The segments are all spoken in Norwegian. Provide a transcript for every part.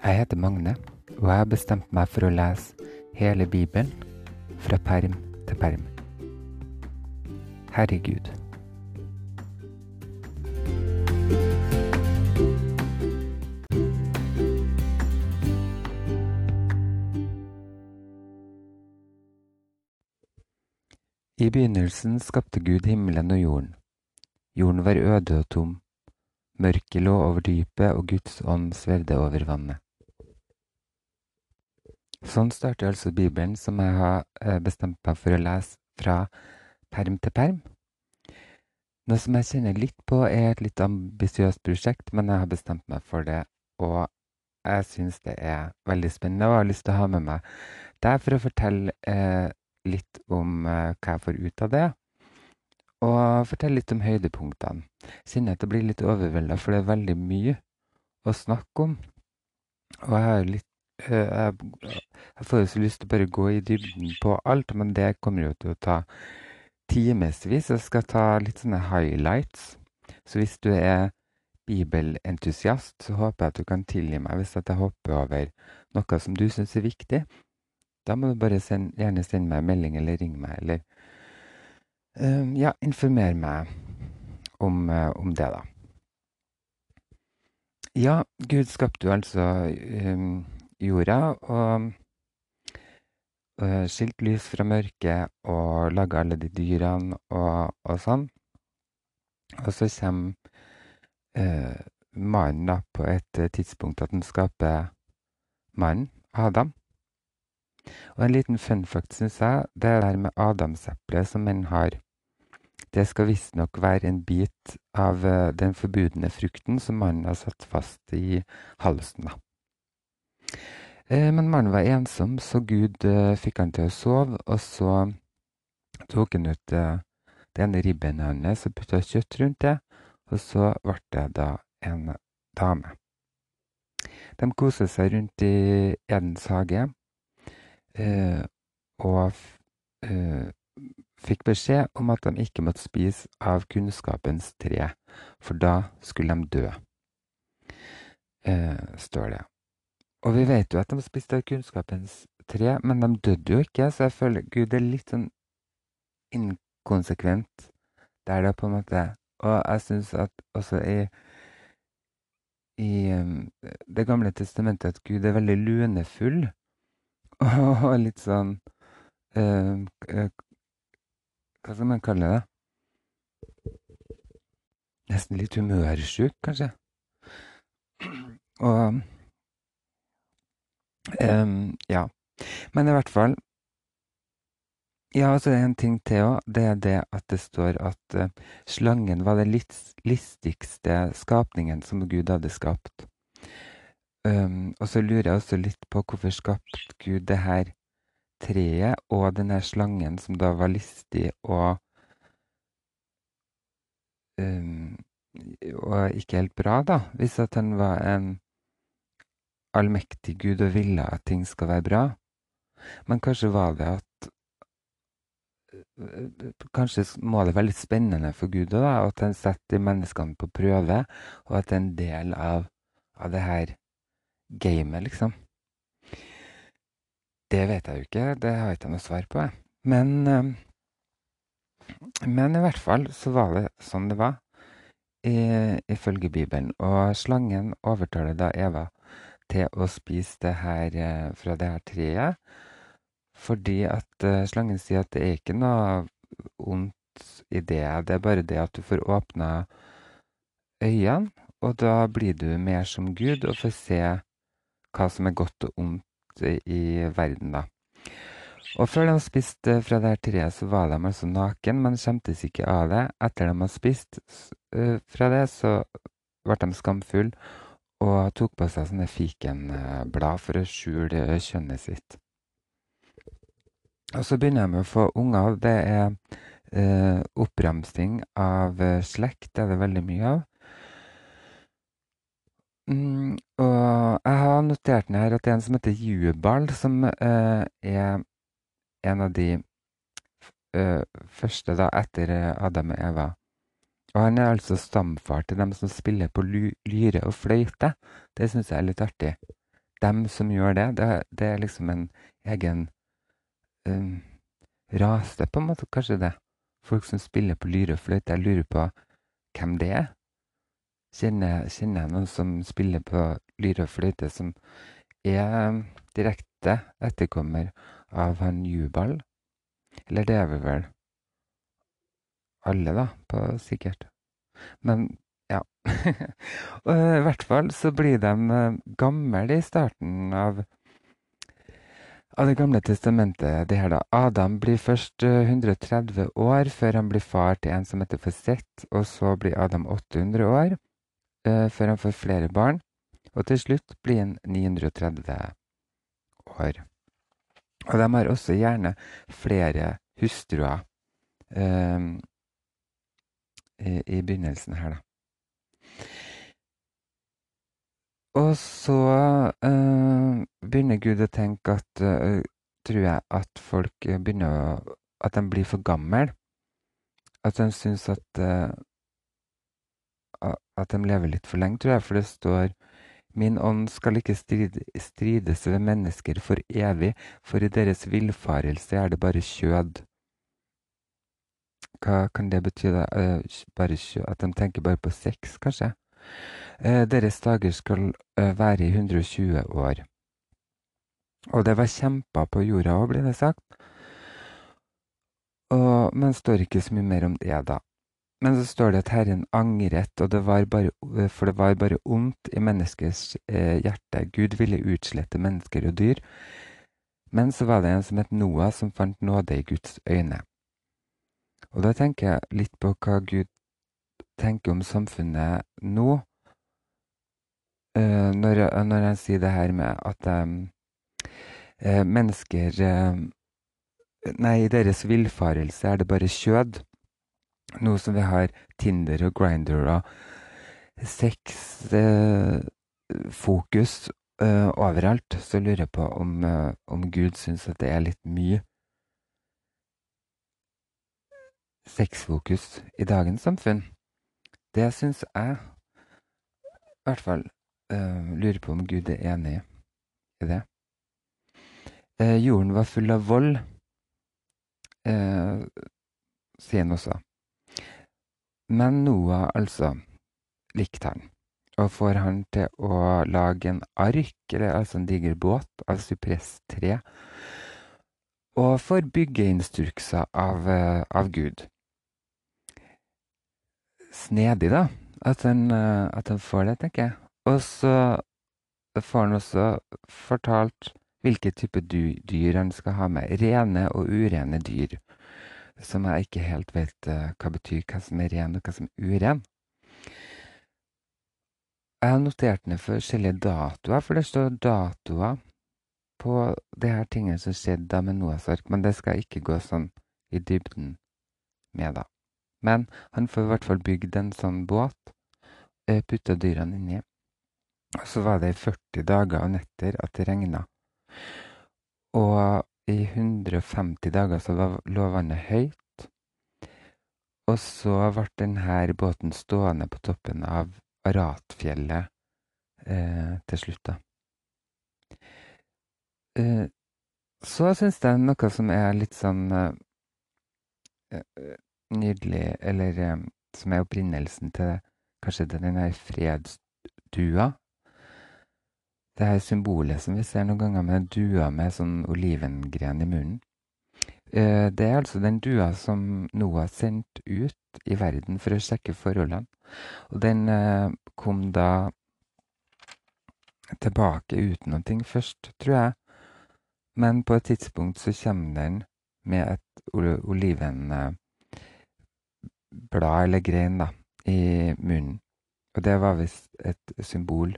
Jeg heter Magne, og jeg har bestemt meg for å lese hele Bibelen fra perm til perm. Herregud. I begynnelsen skapte Gud himmelen og jorden. Jorden var øde og tom. Mørket lå over dypet, og Guds ånd svevde over vannet. Sånn starter altså Bibelen, som jeg har eh, bestemt meg for å lese fra perm til perm. Noe som jeg kjenner litt på, er et litt ambisiøst prosjekt, men jeg har bestemt meg for det. Og jeg syns det er veldig spennende, og jeg har lyst til å ha med meg deg for å fortelle eh, litt om eh, hva jeg får ut av det. Og fortelle litt om høydepunktene. Kjenner at jeg blir litt overvelda, for det er veldig mye å snakke om. Og jeg har litt jeg, jeg får jo så lyst til å bare gå i dybden på alt, men det kommer jo til å ta timevis. Jeg skal ta litt sånne highlights. Så hvis du er bibelentusiast, så håper jeg at du kan tilgi meg hvis jeg hopper over noe som du syns er viktig. Da må du bare send, gjerne sende meg en melding eller ringe meg, eller uh, ja, informere meg om, uh, om, det, da. Ja, Gud skapte jo altså um, jorda og uh, skilt lys fra mørket og laga alle de dyrene og, og, sånn. Og så kommer uh, mannen da på et tidspunkt at han skaper mannen, Adam. Og en liten fun fact, syns jeg, det er det med adamseplet som menn har. Det skal visstnok være en bit av uh, den forbudne frukten som mannen har satt fast i halsen. da. Eh, men mannen var ensom, så Gud eh, fikk han til å sove, og så tok han ut eh, det ene ribbenet hans og putta kjøtt rundt det, og så ble det da en dame. De koste seg rundt i Edens hage og fikk beskjed om at de ikke måtte spise av kunnskapens tre, for da skulle de dø, står det. Og vi vet jo at de spiste av kunnskapens tre, men de døde jo ikke, så jeg føler Gud er litt sånn inkonsekvent der, da, på en måte. Og jeg syns at også i i um, Det gamle testamentet at Gud er veldig lunefull og litt sånn øh, Hva skal man kalle det? Nesten litt humørsjuk, kanskje. Og ja. Men i hvert fall Ja, altså en ting til òg. Det er det at det står at uh, slangen var den listigste skapningen som Gud hadde skapt. Um, og så lurer jeg også litt på hvorfor skapte Gud det her treet og den her slangen som da var listig og um, Og ikke helt bra, da, hvis at den var en allmektig Gud og ville at ting skal være bra. Men kanskje var det at Kanskje må det være litt spennende for Gud òg, at han setter menneskene på prøve, og at det er en del av, av det her gamet, liksom. Det vet jeg jo ikke, det har jeg ikke noe svar på, jeg. Men, men i hvert fall så var det sånn det var, ifølge Bibelen. Og slangen overtaler da Eva til å spise det her eh, fra det her treet. Fordi at uh, slangen sier at det er ikke noe ondt i det. Det er bare det at du får åpna øynene, og da blir du mer som Gud og får se hva som er godt og ondt i verden, da. Og før de spiste fra det her treet, så var de altså naken, men skjemtes ikke av det. Etter de har spist uh, fra det, så ble de skamfulle og tok på seg sånne fikenblad for å skjule kjønnet sitt. Og så begynner med å få unger. Det er eh, oppramsing av eh, slekt, det er det veldig mye av. Mm, og jeg har notert ned her at det er en som heter Jubal, som eh, er en av de eh, første da etter Adam og Eva. Og han er altså stamfar til dem som spiller på lyre og fløyte. Det syns jeg er litt artig. dem som gjør det, det, det er liksom en egen um, rase, på en måte, kanskje det. Folk som spiller på lyre og fløyte. Jeg lurer på hvem det er. Kjenner, kjenner jeg noen som spiller på lyre og fløyte, som er direkte etterkommer av han Jubal? Eller det er vi vel alle, da, på sikkert. Men ja. I hvert fall så blir de gamle i starten av av Det gamle testamentet, det her da. Adam blir først 130 år før han blir far til en som heter for Sett, og så blir Adam 800 år før han får flere barn, og til slutt blir han 930 år. Og de har også gjerne flere hustruer uh, i, i begynnelsen her, da. Og så øh, begynner Gud å tenke at øh, Tror jeg at folk begynner å At de blir for gamle. At de syns at øh, At de lever litt for lenge, tror jeg. For det står Min ånd skal ikke stride, strides ved mennesker for evig, for i deres villfarelse er det bare kjød. Hva kan det bety? da? kjød? At de tenker bare på sex, kanskje? Eh, deres dager skal eh, være i 120 år. Og det var kjemper på jorda òg, blir det sagt. Og, men står ikke så mye mer om det, da. Men så står det at Herren angret, og det var bare, eh, for det var bare ondt i menneskers eh, hjerte. Gud ville utslette mennesker og dyr. Men så var det en som het Noah, som fant nåde i Guds øyne. Og da tenker jeg litt på hva Gud tenker om samfunnet nå. Uh, når, når jeg sier det her med at um, uh, mennesker uh, Nei, i deres villfarelse er det bare kjød. Nå som vi har Tinder og Grinder og sexfokus overalt, så lurer jeg på om, om Gud syns at det er litt mye sexfokus i dagens samfunn. Det syns jeg i hvert fall uh, lurer på om Gud er enig i det. Uh, jorden var full av vold, uh, sier han også. Men Noah, altså, likte han, og får han til å lage en ark, eller altså en diger båt, av sypresstre, og får byggeinstrukser av, av Gud. Snedig, da, at han, at han får det, tenker jeg. Og så får han også fortalt hvilke typer dyr han skal ha med. Rene og urene dyr. Som jeg ikke helt vet uh, hva betyr, hva som er ren og hva som er uren. Jeg har notert ned forskjellige datoer, for det står datoer på det her tingene som skjedde med Noahs ark, men det skal ikke gå sånn i dybden med, da. Men han får i hvert fall bygd en sånn båt, eh, putta dyrene inni, og så var det i 40 dager og netter at det regna. Og i 150 dager så lå vannet høyt. Og så ble denne båten stående på toppen av Aratfjellet eh, til slutt, da. Eh, så syns jeg noe som er litt sånn eh, eh nydelig, eller eh, som er opprinnelsen til kanskje denne fredsdua det her symbolet som vi ser noen ganger med dua med sånn olivengren i munnen. Eh, det er altså den dua som Noah sendte ut i verden for å sjekke forholdene. Og den eh, kom da tilbake uten noe først, tror jeg. Men på et tidspunkt så kommer den med et olivenblad eller grein da, i munnen. Og det var visst et symbol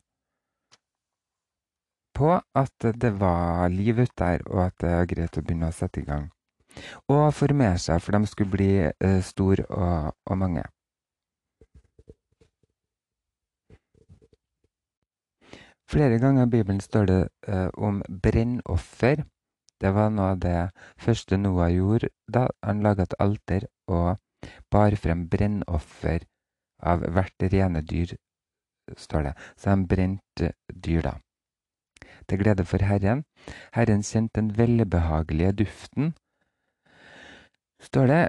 på at det var liv ute der, og at det var greit å begynne å sette i gang. Og formere seg, for de skulle bli uh, store og, og, mange. Flere ganger i Bibelen står det uh, om brennoffer. Det var noe av det første Noah gjorde da han laga et alter og bar frem brennoffer av hvert rene dyr, står det. Så han brente dyr, da. til glede for Herren. Herren kjente den velbehagelige duften, står det,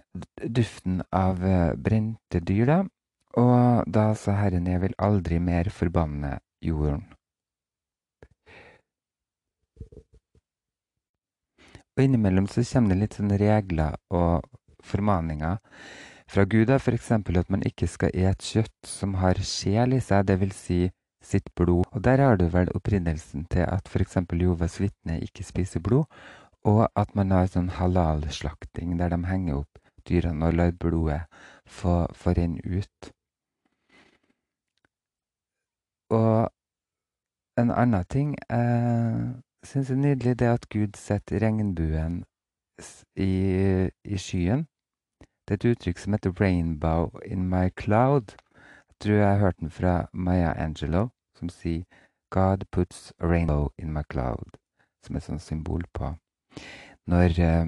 duften av eh, brente dyr, da. Og da sa Herren, jeg vil aldri mer forbanne jorden. Og innimellom så kommer det litt sånne regler og formaninger fra Gud, er F.eks. at man ikke skal ete kjøtt som har sjel i seg, dvs. Si sitt blod. Og der har du vel opprinnelsen til at f.eks. Jovas vitne ikke spiser blod, og at man har sånn halal-slakting der de henger opp dyrene og lar blodet få, få renne ut. Og en annen ting jeg syns er nydelig, det at Gud setter regnbuen i, i skyen. Det er et uttrykk som heter 'rainbow in my cloud'. Jeg tror jeg har hørt den fra Maya Angelo, som sier 'God puts a rainbow in my cloud', som et sånt symbol på når eh,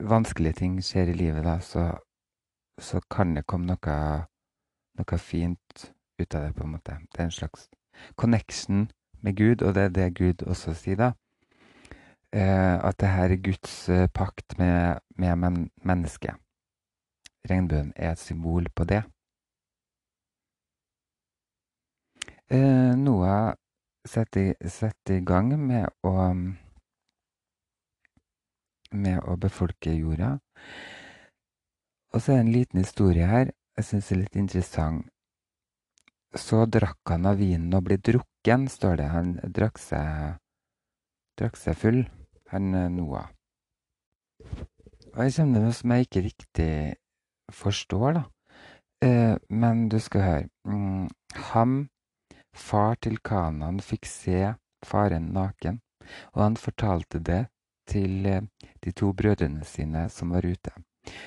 vanskelige ting skjer i livet, da, så, så kan det komme noe, noe fint ut av det, på en måte. Det er en slags connection med Gud, og det er det Gud også sier, da. Eh, at det her er Guds eh, pakt med, med men mennesket. Regnbuen er et symbol på det. Eh, Noah setter, setter i gang med å med å befolke jorda. Og så er det en liten historie her jeg syns er litt interessant. Så drakk han av vinen og ble drukken, står det. Han drakk seg, drakk seg full, han Noah. Og jeg kommer til noe som jeg ikke riktig forstår, da. Eh, men du skal høre. Mm, ham, far til Kanan, fikk se faren naken, og han fortalte det til eh, de to brødrene sine som var ute.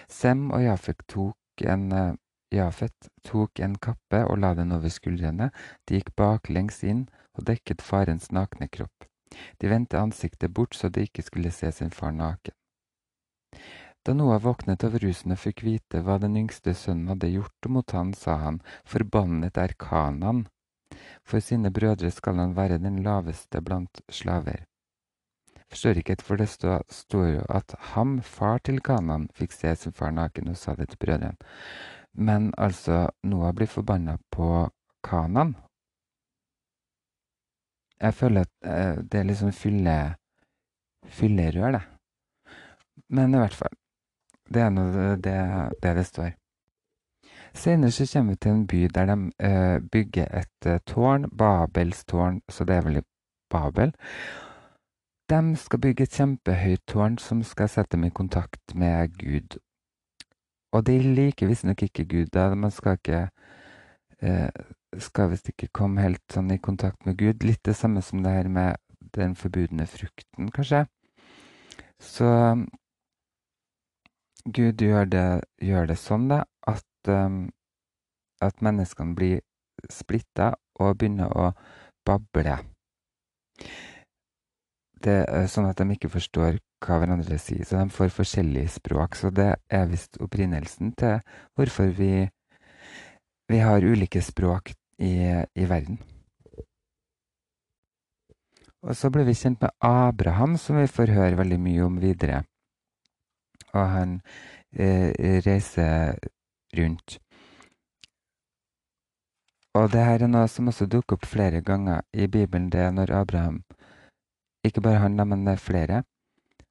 Sem og Jafet tok en, eh, tok en kappe og la den over skuldrene. De gikk baklengs inn og dekket farens nakne kropp. De vendte ansiktet bort så de ikke skulle se sin far naken. Da Noah våknet av rusen og fikk vite hva den yngste sønnen hadde gjort mot han, sa han, forbannet er Kanan. For sine brødre skal han være den laveste blant slaver. Forstår ikke for det står jo at ham, far til Kanan, fikk se sin far naken og sa det til brødrene. Men altså, Noah blir forbanna på Kanan. Jeg føler at eh, det liksom fylle, fyllerør, det. Men i hvert fall. Det er nå det, det, det står. Senere så kommer vi til en by der de eh, bygger et eh, tårn, Babels tårn, så det er vel i Babel. De skal bygge et kjempehøyt tårn som skal sette dem i kontakt med Gud. Og de liker visstnok ikke Gud. da, Man skal ikke eh, Skal visst ikke komme helt sånn i kontakt med Gud. Litt det samme som det her med den forbudne frukten, kanskje. Så Gud gjør det, gjør det sånn, da, at, um, at menneskene blir splitta og begynner å bable det er sånn at de ikke forstår hva hverandre sier, så de får forskjellig språk. Så det er visst opprinnelsen til hvorfor vi, vi har ulike språk i, i, verden. Og så ble vi kjent med Abraham, som vi får høre veldig mye om videre. Og han eh, reiser rundt. Og det her er noe som også dukker opp flere ganger i Bibelen, det er når Abraham ikke bare han, men det er flere,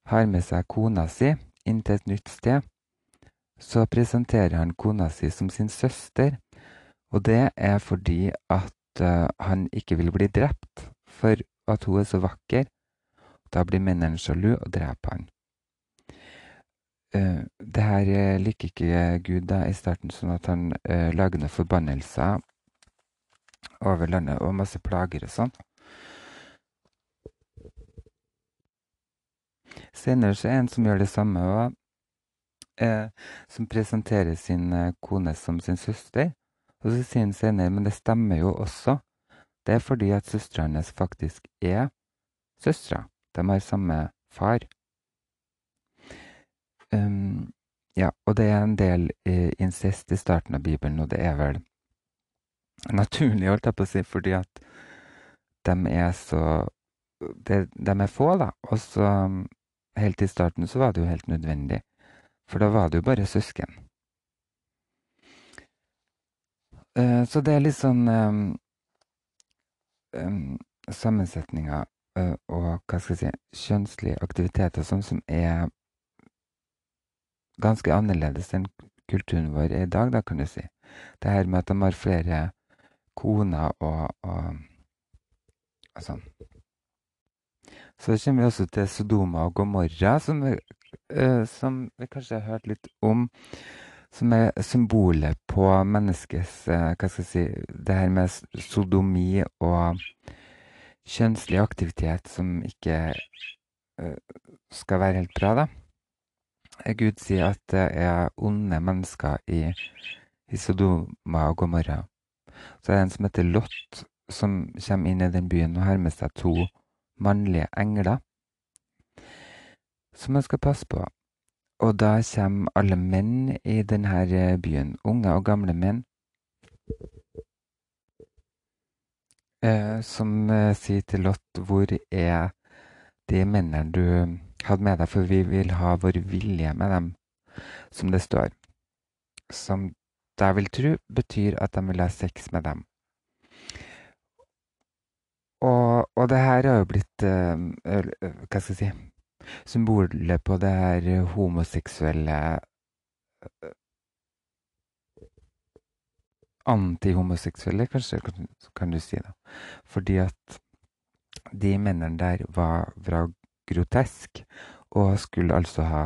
har med seg kona si inn til et nytt sted, så presenterer han kona si som sin søster, og det er fordi at uh, han ikke vil bli drept, for at hun er så vakker. Da blir mennene sjalu og dreper han. Uh, det her uh, liker ikke Gud da i starten, sånn at han lager noen forbannelser over landet og masse plager og sånn. Senere så er en som gjør det samme, og uh, som presenterer sin eh, kone som sin søster. Og så sier han senere men det stemmer jo også. Det er fordi at søstrene hennes faktisk er søstre. De har samme far. Um, ja, og det er en del eh, incest i starten av Bibelen, og det er vel naturlig, holdt jeg på å si, fordi at de er så de, De er få, da. Og så helt i starten så var det jo helt nødvendig. For da var det jo bare søsken. Uh, så det er litt sånn um, um, sammensetninger uh, og hva skal jeg si kjønnslige aktiviteter sånn som er ganske annerledes enn kulturen vår er i dag, da kan du si. Det her med at de har flere koner og, og, og sånn. Så kommer vi også til Sodoma og Gomorra, som uh, som vi kanskje har hørt litt om som er symbolet på menneskets eh, Hva skal jeg si Det her med sodomi og kjønnslig aktivitet som ikke uh, skal være helt bra, da. Gud sier at det er onde mennesker i, i Sodoma og Gomorra. Så er det en som heter Lot, som kommer inn i den byen og har med seg to mannlige engler som man skal passe på. Og da kommer alle menn i denne eh, byen, unge og gamle menn, eh, som eh, sier til Lot hvor er de mennene du hadde med deg, for vi vil ha vår vilje med dem, som det står. Som jeg vil tro betyr at de vil ha sex med dem. Og, og det her har jo blitt Hva skal jeg si symbolet på det her homoseksuelle Antihomoseksuelle, kanskje, kan, du si. da. Fordi at de mennene der var, var groteske og skulle altså ha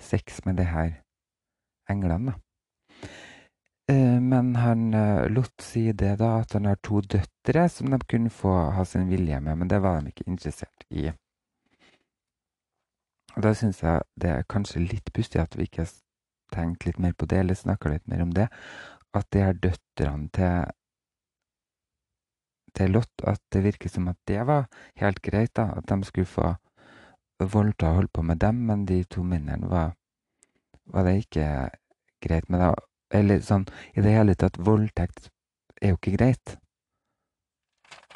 sex med de her englene. Eh, men han eh, lot si det, da, at han har to døtre som de kunne få ha sin vilje med, men det var de ikke interessert i. Og da syns jeg det er kanskje litt pussig at vi ikke har tenkt litt mer på det, eller snakka litt mer om det. At det er døtrene til, til Lott, at det virker som at det var helt greit, da. At de skulle få voldta og holde på med dem, men de to mindre var, var det ikke greit med. det. Eller sånn i det hele tatt, voldtekt er jo ikke greit,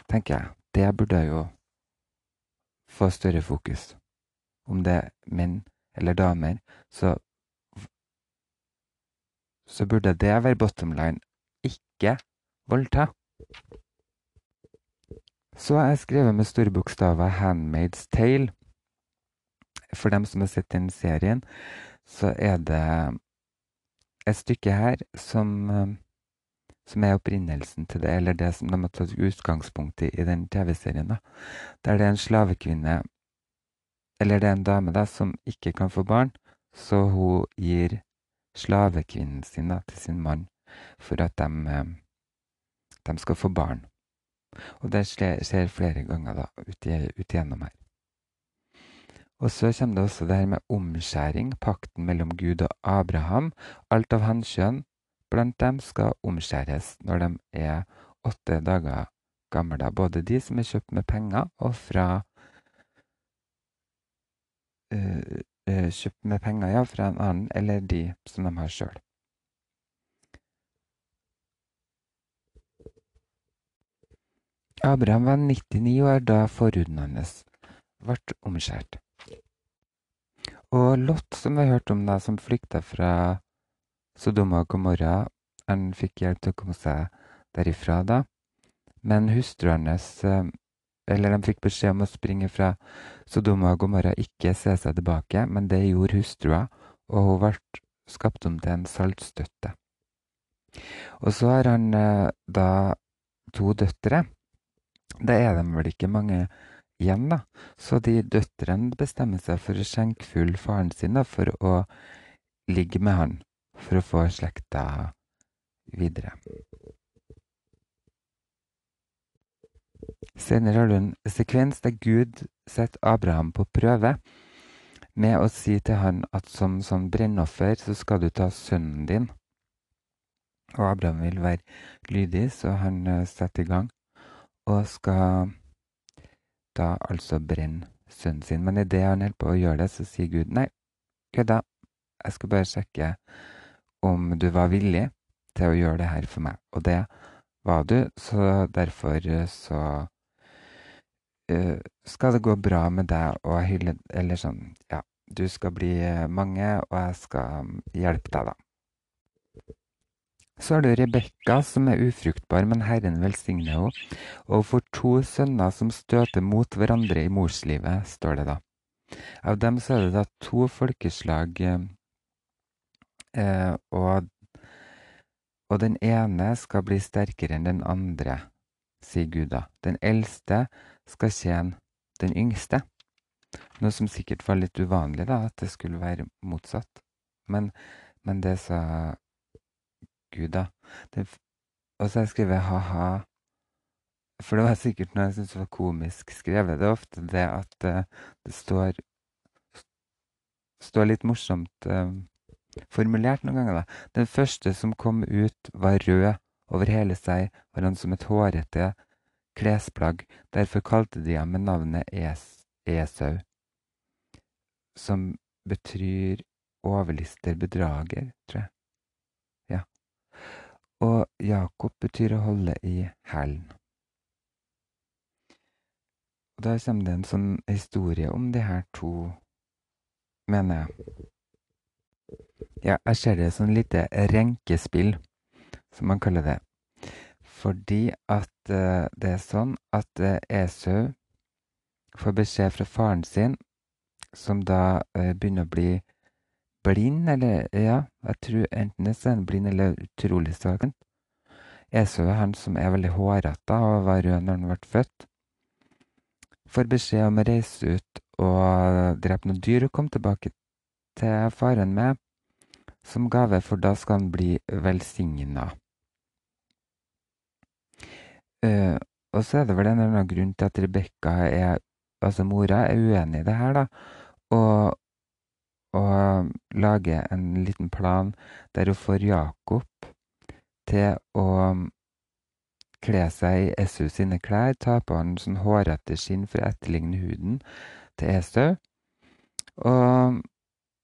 tenker jeg. Det burde jo få større fokus om det er menn eller damer, så så burde det være bottom line. Ikke voldta. Så har jeg skrevet med store bokstaver 'Handmaid's Tale'. For dem som har sett den serien, så er det et stykke her som, som er opprinnelsen til det, eller det som de har tatt utgangspunkt i i den TV-serien. Der det er en slavekvinne eller det er en dame da, som ikke kan få barn, så hun gir slavekvinnen sin da, til sin mann for at de, eh, de skal få barn. Og det skjer flere ganger da, ut, ut igjennom her. Og så kommer det også det her med omskjæring, pakten mellom Gud og Abraham. Alt av hannkjønn blant dem skal omskjæres når de er åtte dager gamle. Både de som er kjøpt med penger, og fra kjøpt med penger ja, fra en annen, eller de som de har sjøl. Abraham var 99 år da forhuden hans ble omskjært. Og Lot, som vi har hørt om, da, som flykta fra Sodoma og Gomorra, han fikk hjelp til å komme seg derifra da. Men hustruen hans eh, eller de fikk beskjed om å springe fra Sodoma og Gomorra, ikke se seg tilbake, men det gjorde hustrua, og hun ble skapt om til en saltstøtte. Og så har han eh, da to døtre. Da er de vel ikke mange igjen, da. Så de døtrene bestemmer seg for å skjenke full faren sin da, for å ligge med han, for å få slekta videre. Senere har du en sekvens der Gud setter Abraham på prøve med å si til han at som som brennoffer så skal du ta sønnen din. Og Abraham vil være lydig, så han eh, setter i gang og skal da altså brenne sønnen sin. Men idet han holder på å gjøre det, så sier Gud nei, kødda, jeg skal bare sjekke om du var villig til å gjøre det her for meg. Og det var du, så derfor eh, så uh, skal det gå bra med deg og hylle Eller sånn, ja, du skal bli mange, og jeg skal hjelpe deg, da. Så har du Rebekka, som er ufruktbar, men Herren velsigner henne. Og for to sønner som støter mot hverandre i morslivet, står det da. Av dem så er det da to folkeslag, eh, og, og den ene skal bli sterkere enn den andre, sier Gud da. Den eldste skal tjene den yngste. Noe som sikkert var litt uvanlig, da, at det skulle være motsatt. Men, men det sa Gud, da. Det, og så har jeg skrevet ha-ha. For det var sikkert noe jeg syntes var komisk skrevet. Det er ofte det at uh, det står, står litt morsomt uh, formulert noen ganger. da. Den første som kom ut, var rød over hele seg, var han som et hårete klesplagg. Derfor kalte de ham med navnet es Esau, som betyr overlister bedrager, tror jeg. Ja. Og Jakob betyr å holde i hælen. Og da kommer det en sånn historie om de her to, mener jeg. Ja, jeg ser det som et lite renkespill, som man kaller det. Fordi at uh, det er sånn at uh, Esau får beskjed fra faren sin, som da uh, begynner å bli blind, eller ja, jeg tror enten det er blind eller utrolig svakent. Esau er han som er veldig hårete og var rød når han ble født. Får beskjed om å reise ut og drepe noen dyr og komme tilbake til faren med som gave, for da skal han bli velsigna. Uh, og så er det vel en eller annen grunn til at Rebekka er, altså mora, er uenig i det her, da. Og og lager en liten plan der hun får Jakob til å kle seg i Esau sine klær, ta på han sånn hårete skinn for å etterligne huden til Esau, og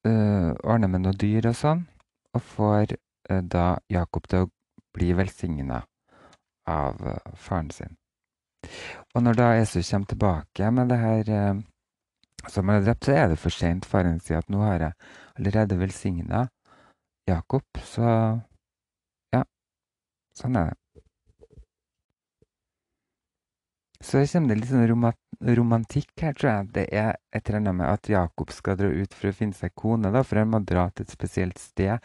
ordner med noe dyr og sånn, og får øh, da Jakob til å bli velsigna av øh, faren sin. Og når da Esau kommer tilbake med det her som han har drept, så er det for seint. Faren sier at nå har jeg allerede velsigna Jakob, så ja, sånn er det. Så kommer det litt sånn romantikk her, tror jeg. Det er et eller annet med at Jakob skal dra ut for å finne seg kone, da, for han må dra til et spesielt sted.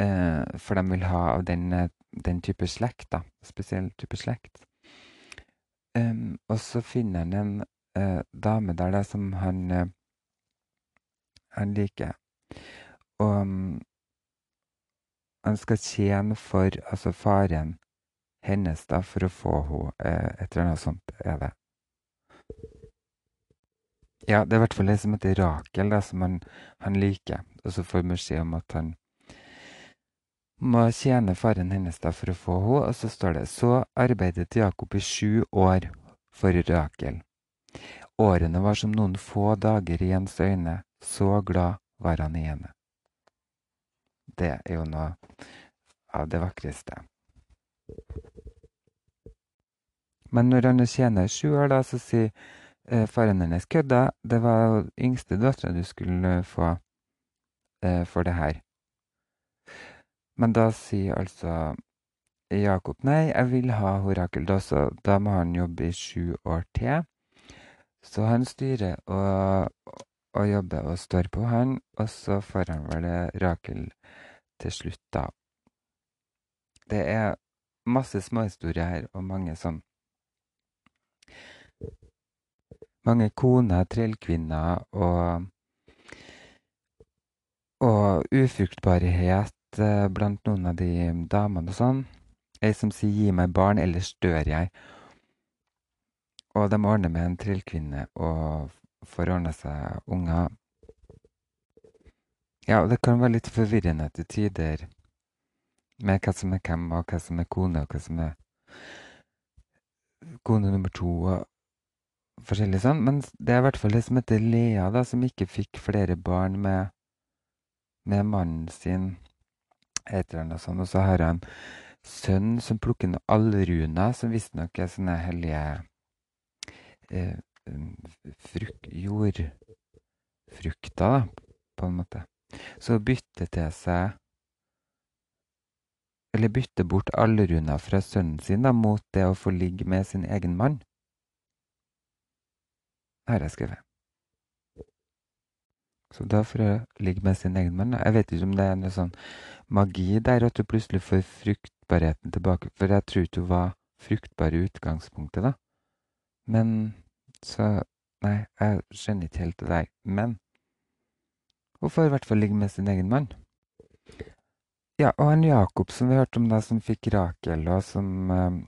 Eh, for de vil ha av den, den, type slekt, da. Spesiell type slekt. Um, og så finner han en eh, dame der da, som han, eh, han liker. Og um, han skal tjene for altså faren hennes da, for å få henne. Eh, et eller annet sånt er det. Ja, det er i hvert fall ei som heter Rakel, da, som han, han liker. Og så får beskjed om at han må tjene faren hennes da for å få henne. Og så står det så arbeidet Jakob i sju år for Rakel. Årene var som noen få dager i ens øyne, så glad var han i henne. Det er jo noe av det vakreste. Men når han tjener sju år, da, så sier eh, faren hennes kødda, det var yngste dattera du skulle eh, få eh, for det her. Men da sier altså Jakob nei, jeg vil ha Horakel, da, så da må han jobbe i sju år til. Så han styrer og, og jobber og står på, han, og så får han vel Rakel til slutt, da. Det er masse småhistorier her, og mange sånn Mange koner, trellkvinner og Og ufruktbarhet eh, blant noen av de damene og sånn. Ei som sier 'gi meg barn, ellers dør jeg'. Og de ordner med en trillkvinne og får ordna seg unger. Ja, og det kan være litt forvirrende til tider med hva som er hvem, og hva som er kone, og hva som er kone nummer to, og forskjellig sånn. Men det er i hvert fall det som heter Lea, da, som ikke fikk flere barn med, med mannen sin. Et eller annet sånt. Og så har han sønn som plukker inn allruner, som visstnok er sånne hellige eh, frukt, jordfrukter, da, på en måte. Så bytte til seg Eller bytte bort allruna fra sønnen sin da, mot det å få ligge med sin egen mann. Har jeg skrevet. Så da får jeg ligge med sin egen mann. Jeg vet ikke om det er noe sånn magi der, at du plutselig får fruktbarheten tilbake. For jeg tror ikke hun var fruktbar i utgangspunktet, da. Men så Nei, jeg skjønner ikke helt det der. Men hun får i hvert fall ligge med sin egen mann. Ja, og han Jakob som vi hørte om, da, som fikk Rakel, og som, uh,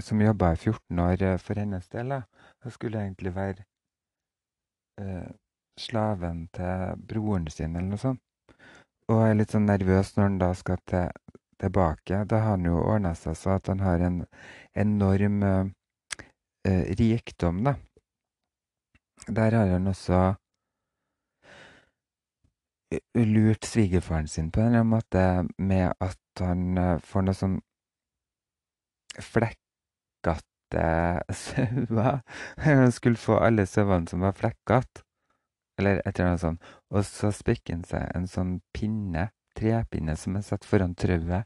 som jobba i 14 år uh, for hennes del, da. Hun skulle egentlig være eh, slaven til broren sin, eller noe sånt. Og er litt sånn nervøs når han da skal til, tilbake. Da har han jo ordna seg så at han har en enorm rikdom, da. Der har han også lurt svigerfaren sin på en eller annen måte med at han får noe sånn flekkete sauer. Han skulle få alle sauene som var flekkete, eller et eller annet sånt. Og så spikker han seg en sånn pinne, trepinne, som er satt foran trauet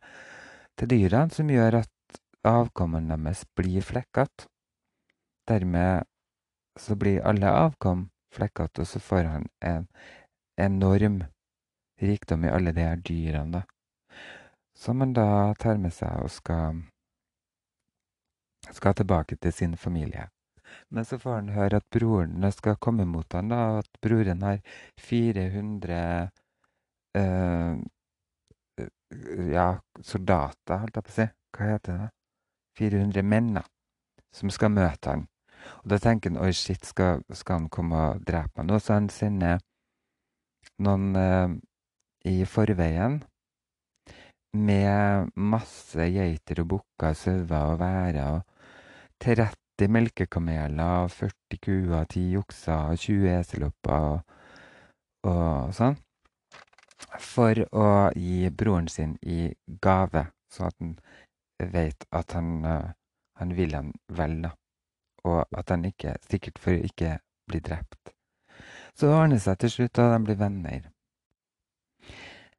til dyrene, som gjør at avkommene deres blir flekkete. Dermed så blir alle avkom flekkete, og så får han en enorm rikdom i alle de her dyrene, da. Som han da tar med seg og skal, skal tilbake til sin familie. Men så får han høre at broren skal komme mot han da, at broren har 400 øh, ja, soldater, holdt jeg på å si. Hva heter det? 400 menn da, som skal møte han. Og da tenker han oi, shit, skal, skal han komme og drepe meg nå? Så han sender noen øh, i forveien med masse geiter og bukker, sauer og værer og 30 melkekameler, 40 kuer, 10 okser, 20 eselopper og, og sånn. For å gi broren sin i gave, så at han vet at han, han vil han vel, da. Og at han ikke Sikkert for ikke bli drept. Så det ordner seg til slutt, og de blir venner.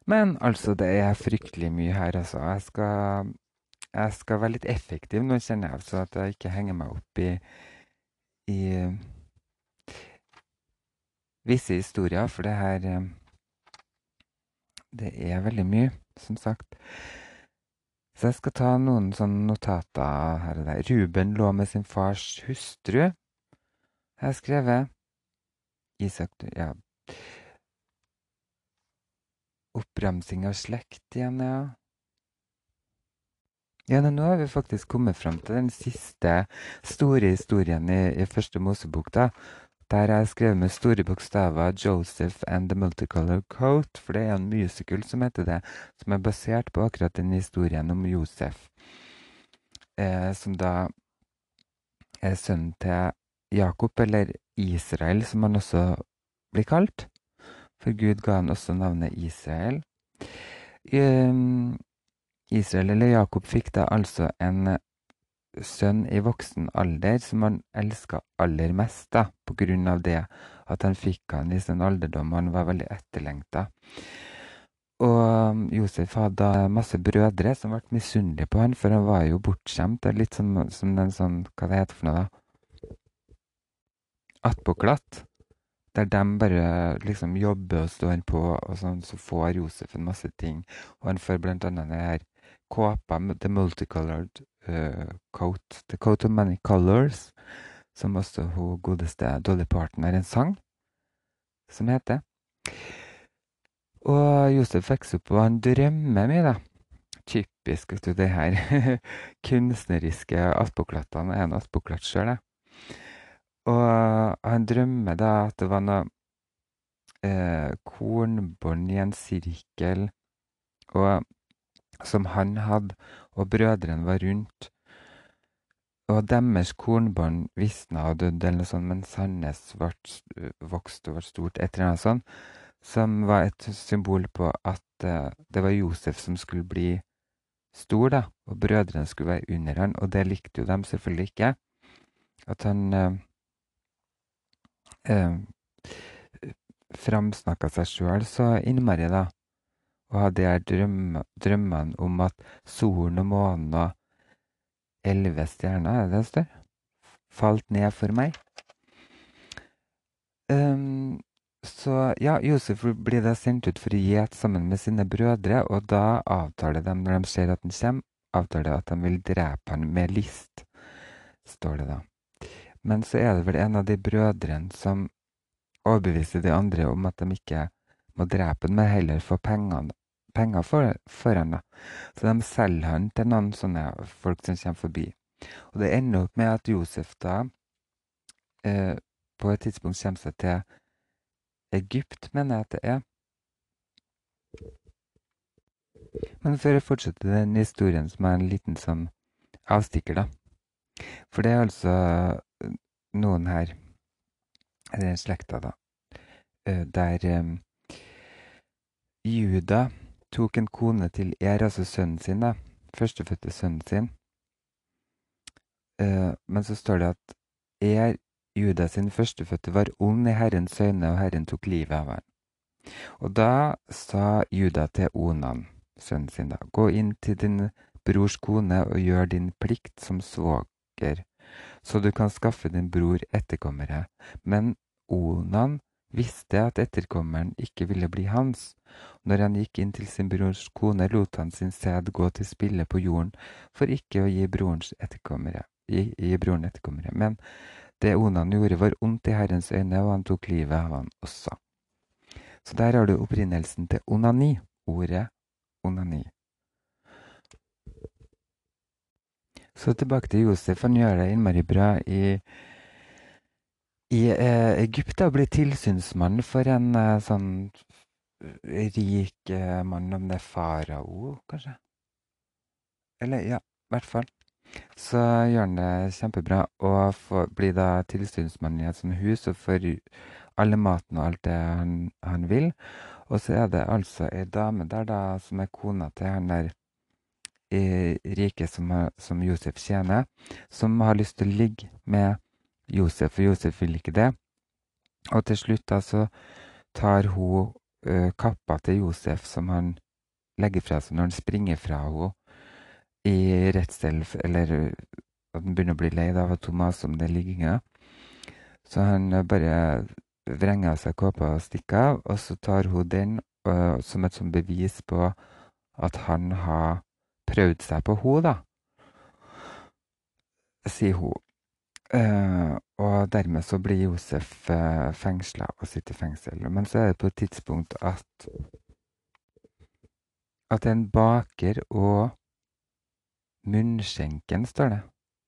Men altså, det er fryktelig mye her, altså. Jeg skal, jeg skal være litt effektiv nå, kjenner jeg, så at jeg ikke henger meg opp i, i visse historier, for det her Det er veldig mye, som sagt. Så jeg skal ta noen sånne notater her og der. Ruben lå med sin fars hustru. Jeg har skrevet Isak Ja. Oppramsing av slekt igjen, ja. Ja, nå har vi faktisk kommet fram til den siste store historien i, i første Mosebok, da. Der jeg skrevet med store bokstaver 'Joseph and the Multicolor Coat', for det er en musical som heter det, som er basert på akkurat den historien om Josef, eh, som da er sønnen til Jakob, eller Israel, som han også blir kalt. For Gud ga han også navnet Israel. Israel eller Jakob fikk da altså en sønn i voksen alder som han elska aller mest, da, på grunn av det at han fikk han i sin alderdom, han var veldig etterlengta. Og um, Josef hadde masse brødre som ble misunnelige på han, for han var jo bortskjemt. Litt som, som den sånn, hva det heter for noe, da? Attpåklatt. Der de bare liksom jobber og står på, og sånn, så får Josef en masse ting. Og han får blant annet det her kåpa, The Multicolored uh, Coat. The Coat of Many Colors, som også hun godeste Dolly Parton har en sang som heter. Og Josef vokser opp, og han drømmer mye, da. Typisk vet du, det her kunstneriske attpåklattene. Jeg er en attpåklatt sjøl, jeg. Og han drømmer da at det var noe eh, kornbånd i en sirkel, og som han hadde, og brødrene var rundt. Og deres kornbarn visna og døde, eller noe sånt, mens Sandnes vokste og ble stort, et eller annet sånt, som var et symbol på at uh, det var Josef som skulle bli stor, da, og brødrene skulle være under han, og det likte jo dem selvfølgelig ikke. At han uh, uh framsnakka seg sjøl så innmari, da. Og hadde jeg her drøm, drømmene om at solen og månen og elleve stjerner, er det det står? Falt ned for meg. Um, så ja, Josef blir da sendt ut for å gjete sammen med sine brødre, og da avtaler de, når de ser at han kommer, avtaler at de vil drepe han med list, står det da. Men så er det vel en av de brødrene som overbeviser de andre om at de ikke må drepe han, men heller få pengene, penger for, for han. da. Så de selger han til noen sånne folk som kommer forbi. Og det ender opp med at Josef da eh, på et tidspunkt kommer seg til Egypt, mener jeg at det er. Men før jeg fortsetter den historien, som er en liten sånn avstikker, da. For det er altså eh, noen her, den slekta, da, eh, der um, Juda tok en kone til Er, altså sønnen sin, da. Førstefødte sønnen sin. Uh, men så står det at Er Juda sin førstefødte var ond i Herrens øyne, og Herren tok livet av ham. Og da sa Juda til Onan, sønnen sin, da, gå inn til din brors kone og gjør din plikt som svoger, så du kan skaffe din bror etterkommere. Men Onan visste at etterkommeren ikke ville bli hans. Når han gikk inn til sin brors kone, lot han sin sæd gå til spille på jorden for ikke å gi, etterkommere, gi, gi broren etterkommere. Men det Onan gjorde, var ondt i Herrens øyne, og han tok livet av han også. Så der har du opprinnelsen til onani, ordet onani. Så tilbake til Josef. Han gjør det innmari bra i, i eh, Egypt. Og blir tilsynsmann for en eh, sånn rik eh, mann, om det er farao, kanskje? Eller, ja, i hvert fall. Så gjør han det kjempebra, og får, blir da tilsynsmann i et sånt hus og får alle maten og alt det han, han vil. Og så er det altså ei dame der da, som er kona til han der eh, rike som, som, Josef tjener, som har lyst til å ligge med Josef, og Josef vil ikke det. Og til slutt da så tar hun ø, kappa til Josef, som han legger fra seg når han springer fra henne i redsel eller at han begynner å bli lei av at hun maser om den ligginga. Så han bare vrenger av seg kåpa og stikker av, og så tar hun den uh, som et sånn bevis på at han har prøvd seg på henne, da. Sier hun. Uh, og dermed så blir Josef uh, fengsla og sitter i fengsel. Men så er det på et tidspunkt at at en baker og Munnskjenken, står det.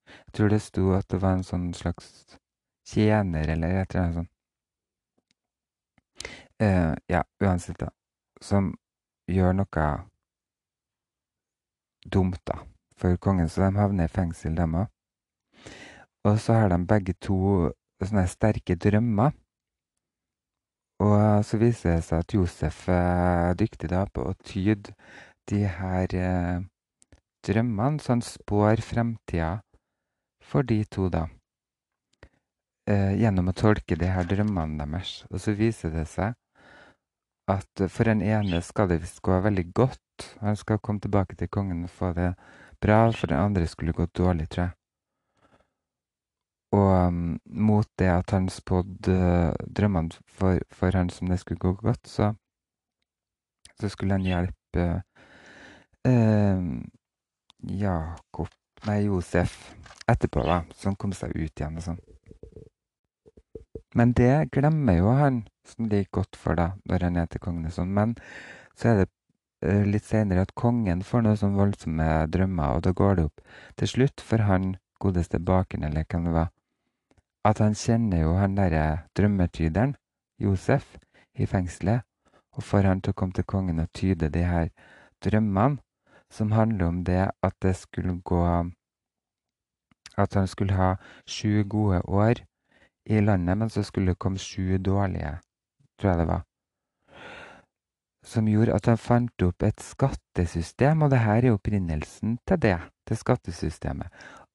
Jeg tror det sto at det var en sånn slags tjener eller et eller annet sånt. Uh, ja, uansett, da. Som gjør noe dumt, da, for kongen. Så de havner i fengsel, dem òg. Og så har de begge to sånne sterke drømmer. Og så viser det seg at Josef er dyktig da på å tyde de her eh, drømmene, så han spår fremtida for de to, da. Eh, gjennom å tolke de her drømmene deres. Og så viser det seg at for den ene skal det visst gå veldig godt. Han skal komme tilbake til kongen og få det bra. For den andre skulle gå dårlig, tror jeg. Og um, mot det at han spådde drømmene for, for, han som det skulle gå godt, så, så skulle han hjelpe uh, Jakob Nei, Josef etterpå, da, som kom seg ut igjen og sånn. Men det glemmer jo han som det gikk godt for, da, når han er til kongen og sånn. Men så er det uh, litt seinere at kongen får noen sånn voldsomme drømmer, og da går det opp til slutt for han godeste bakeren, eller hvem det var, at han kjenner jo han derre drømmetyderen, Josef, i fengselet, og får han til å komme til kongen og tyde de her drømmene som handler om det at det skulle gå At han skulle ha sju gode år i landet, men så skulle det komme sju dårlige, tror jeg det var. Som gjorde at han fant opp et skattesystem, og det her er opprinnelsen til det, til skattesystemet.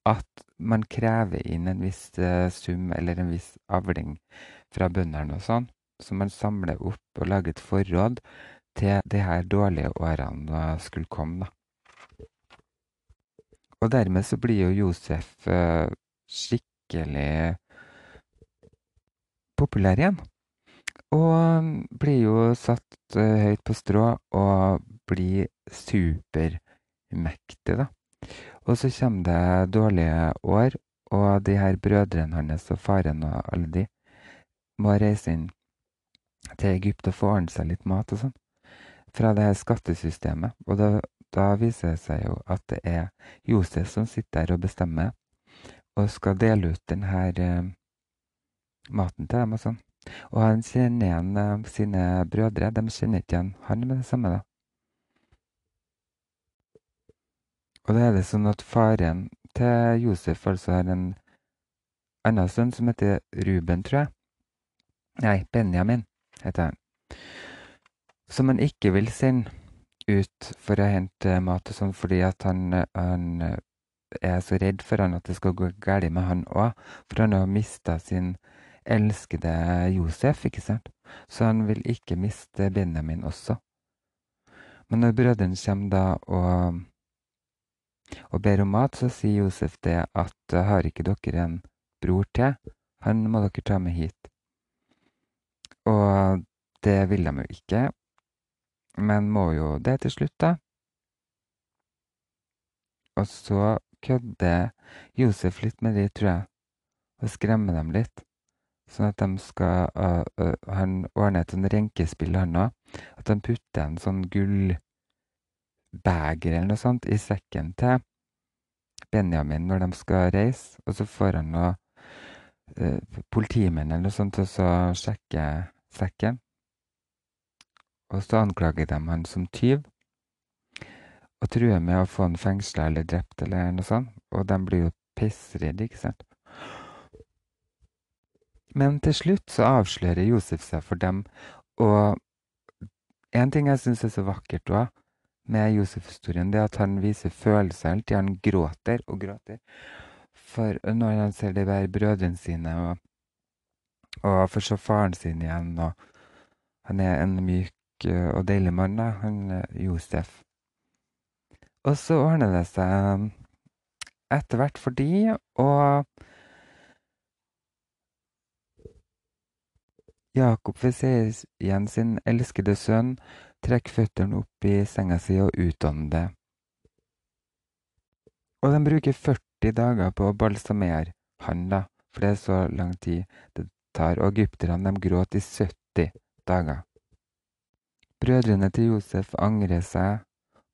At man krever inn en viss uh, sum eller en viss avling fra bøndene og sånn. Så man samler opp og lager et forråd til de her dårlige årene skulle komme, da. Og dermed så blir jo Josef uh, skikkelig populær igjen. Og blir jo satt uh, høyt på strå og blir supermektig, da. Og så kommer det dårlige år, og de her brødrene hans og faren og alle de må reise inn til Egypt og få ordne seg litt mat og sånn. Fra det her skattesystemet. Og da, da, viser det seg jo at det er Josef som sitter der og bestemmer, og skal dele ut den her eh, maten til dem og sånn. Og han kjenner igjen uh, sine brødre. De kjenner ikke igjen han med det samme, da. Og da er det sånn at faren til Josef altså har en annen sønn som heter Ruben, tror jeg. Nei, Benjamin heter han. Som han ikke vil sende ut for å hente mat og sånn, fordi at han, han er så redd for han at det skal gå galt med han òg. For han har mista sin elskede Josef, ikke sant? Så han vil ikke miste Benjamin også. Men når brødrene kommer da og og ber om mat, så sier Josef det at har ikke dere en bror til? Han må dere ta med hit. Og det vil de jo ikke, men må jo det til slutt, da. Og så kødder Josef litt med de, tror jeg, og skremmer dem litt. Sånn at de skal uh, uh, Han ordner et sånn renkespill, han òg. At de putter en sånn gull beger eller noe sånt i sekken til Benjamin når de skal reise, og så får han noe eh, politimenn eller noe sånt til å sjekke sekken. Og så anklager de han som tyv og truer med å få han fengsla eller drept eller noe sånt. Og de blir jo pissredde, ikke sant? Men til slutt så avslører Josef seg for dem, og en ting jeg syns er så vakkert òg, med Josef-historien, det at han viser følelser hele tida. Han gråter og gråter. For når han ser de der brødrene sine, og, og får se faren sin igjen og Han er en myk eh, og deilig mann, da, han eh, Josef. Og så ordner det seg etter hvert for de, og Jakob vil se igjen sin elskede sønn, Trekk føttene opp i senga si og utånd det. Og de bruker 40 dager på å balsamere han, da, for det er så lang tid det tar. Og egypterne gråt i 70 dager. Brødrene til Josef angrer seg,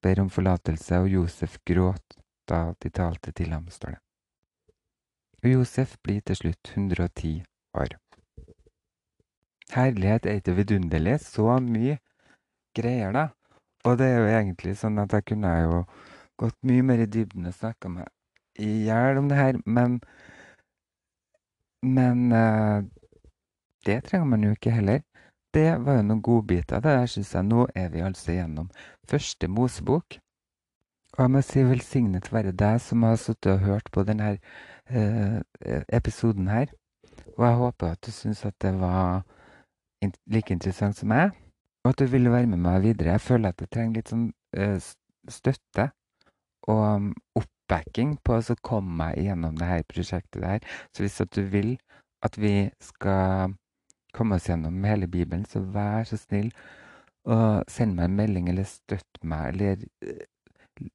ber om forlatelse, og Josef gråt da de talte til ham, står det. Og Josef blir til slutt 110 år. Herlighet er ikke vidunderlig. Så mye greier, da. Og det er jo egentlig sånn at jeg kunne jo gått mye mer i dybden og snakka meg i hjel om det her, men Men uh, det trenger man jo ikke heller. Det var jo noen godbiter. Det der syns jeg. Nå er vi altså gjennom første Mosebok. Og jeg må si velsignet være deg som har sittet og hørt på denne uh, episoden her. Og jeg håper at du syns at det var like interessant som meg og at du vil være med meg videre. Jeg føler at jeg trenger litt sånn uh, støtte og um, oppbacking på å komme meg gjennom det her prosjektet der. Så hvis at du vil at vi skal komme oss gjennom hele Bibelen, så vær så snill og send meg en melding eller støtt meg, eller uh,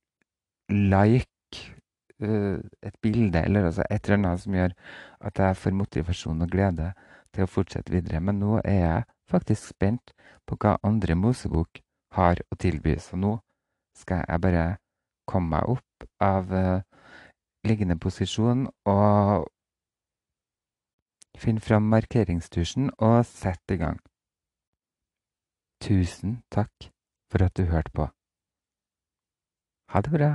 like uh, et bilde, eller altså et eller annet som gjør at jeg får motivasjon og glede til å fortsette videre. Men nå er jeg faktisk spent på hva andre Mosebok har å tilby. Så nå skal jeg bare komme meg opp av uh, liggende posisjon og finne fram markeringstusjen og sette i gang. Tusen takk for at du hørte på. Ha det bra.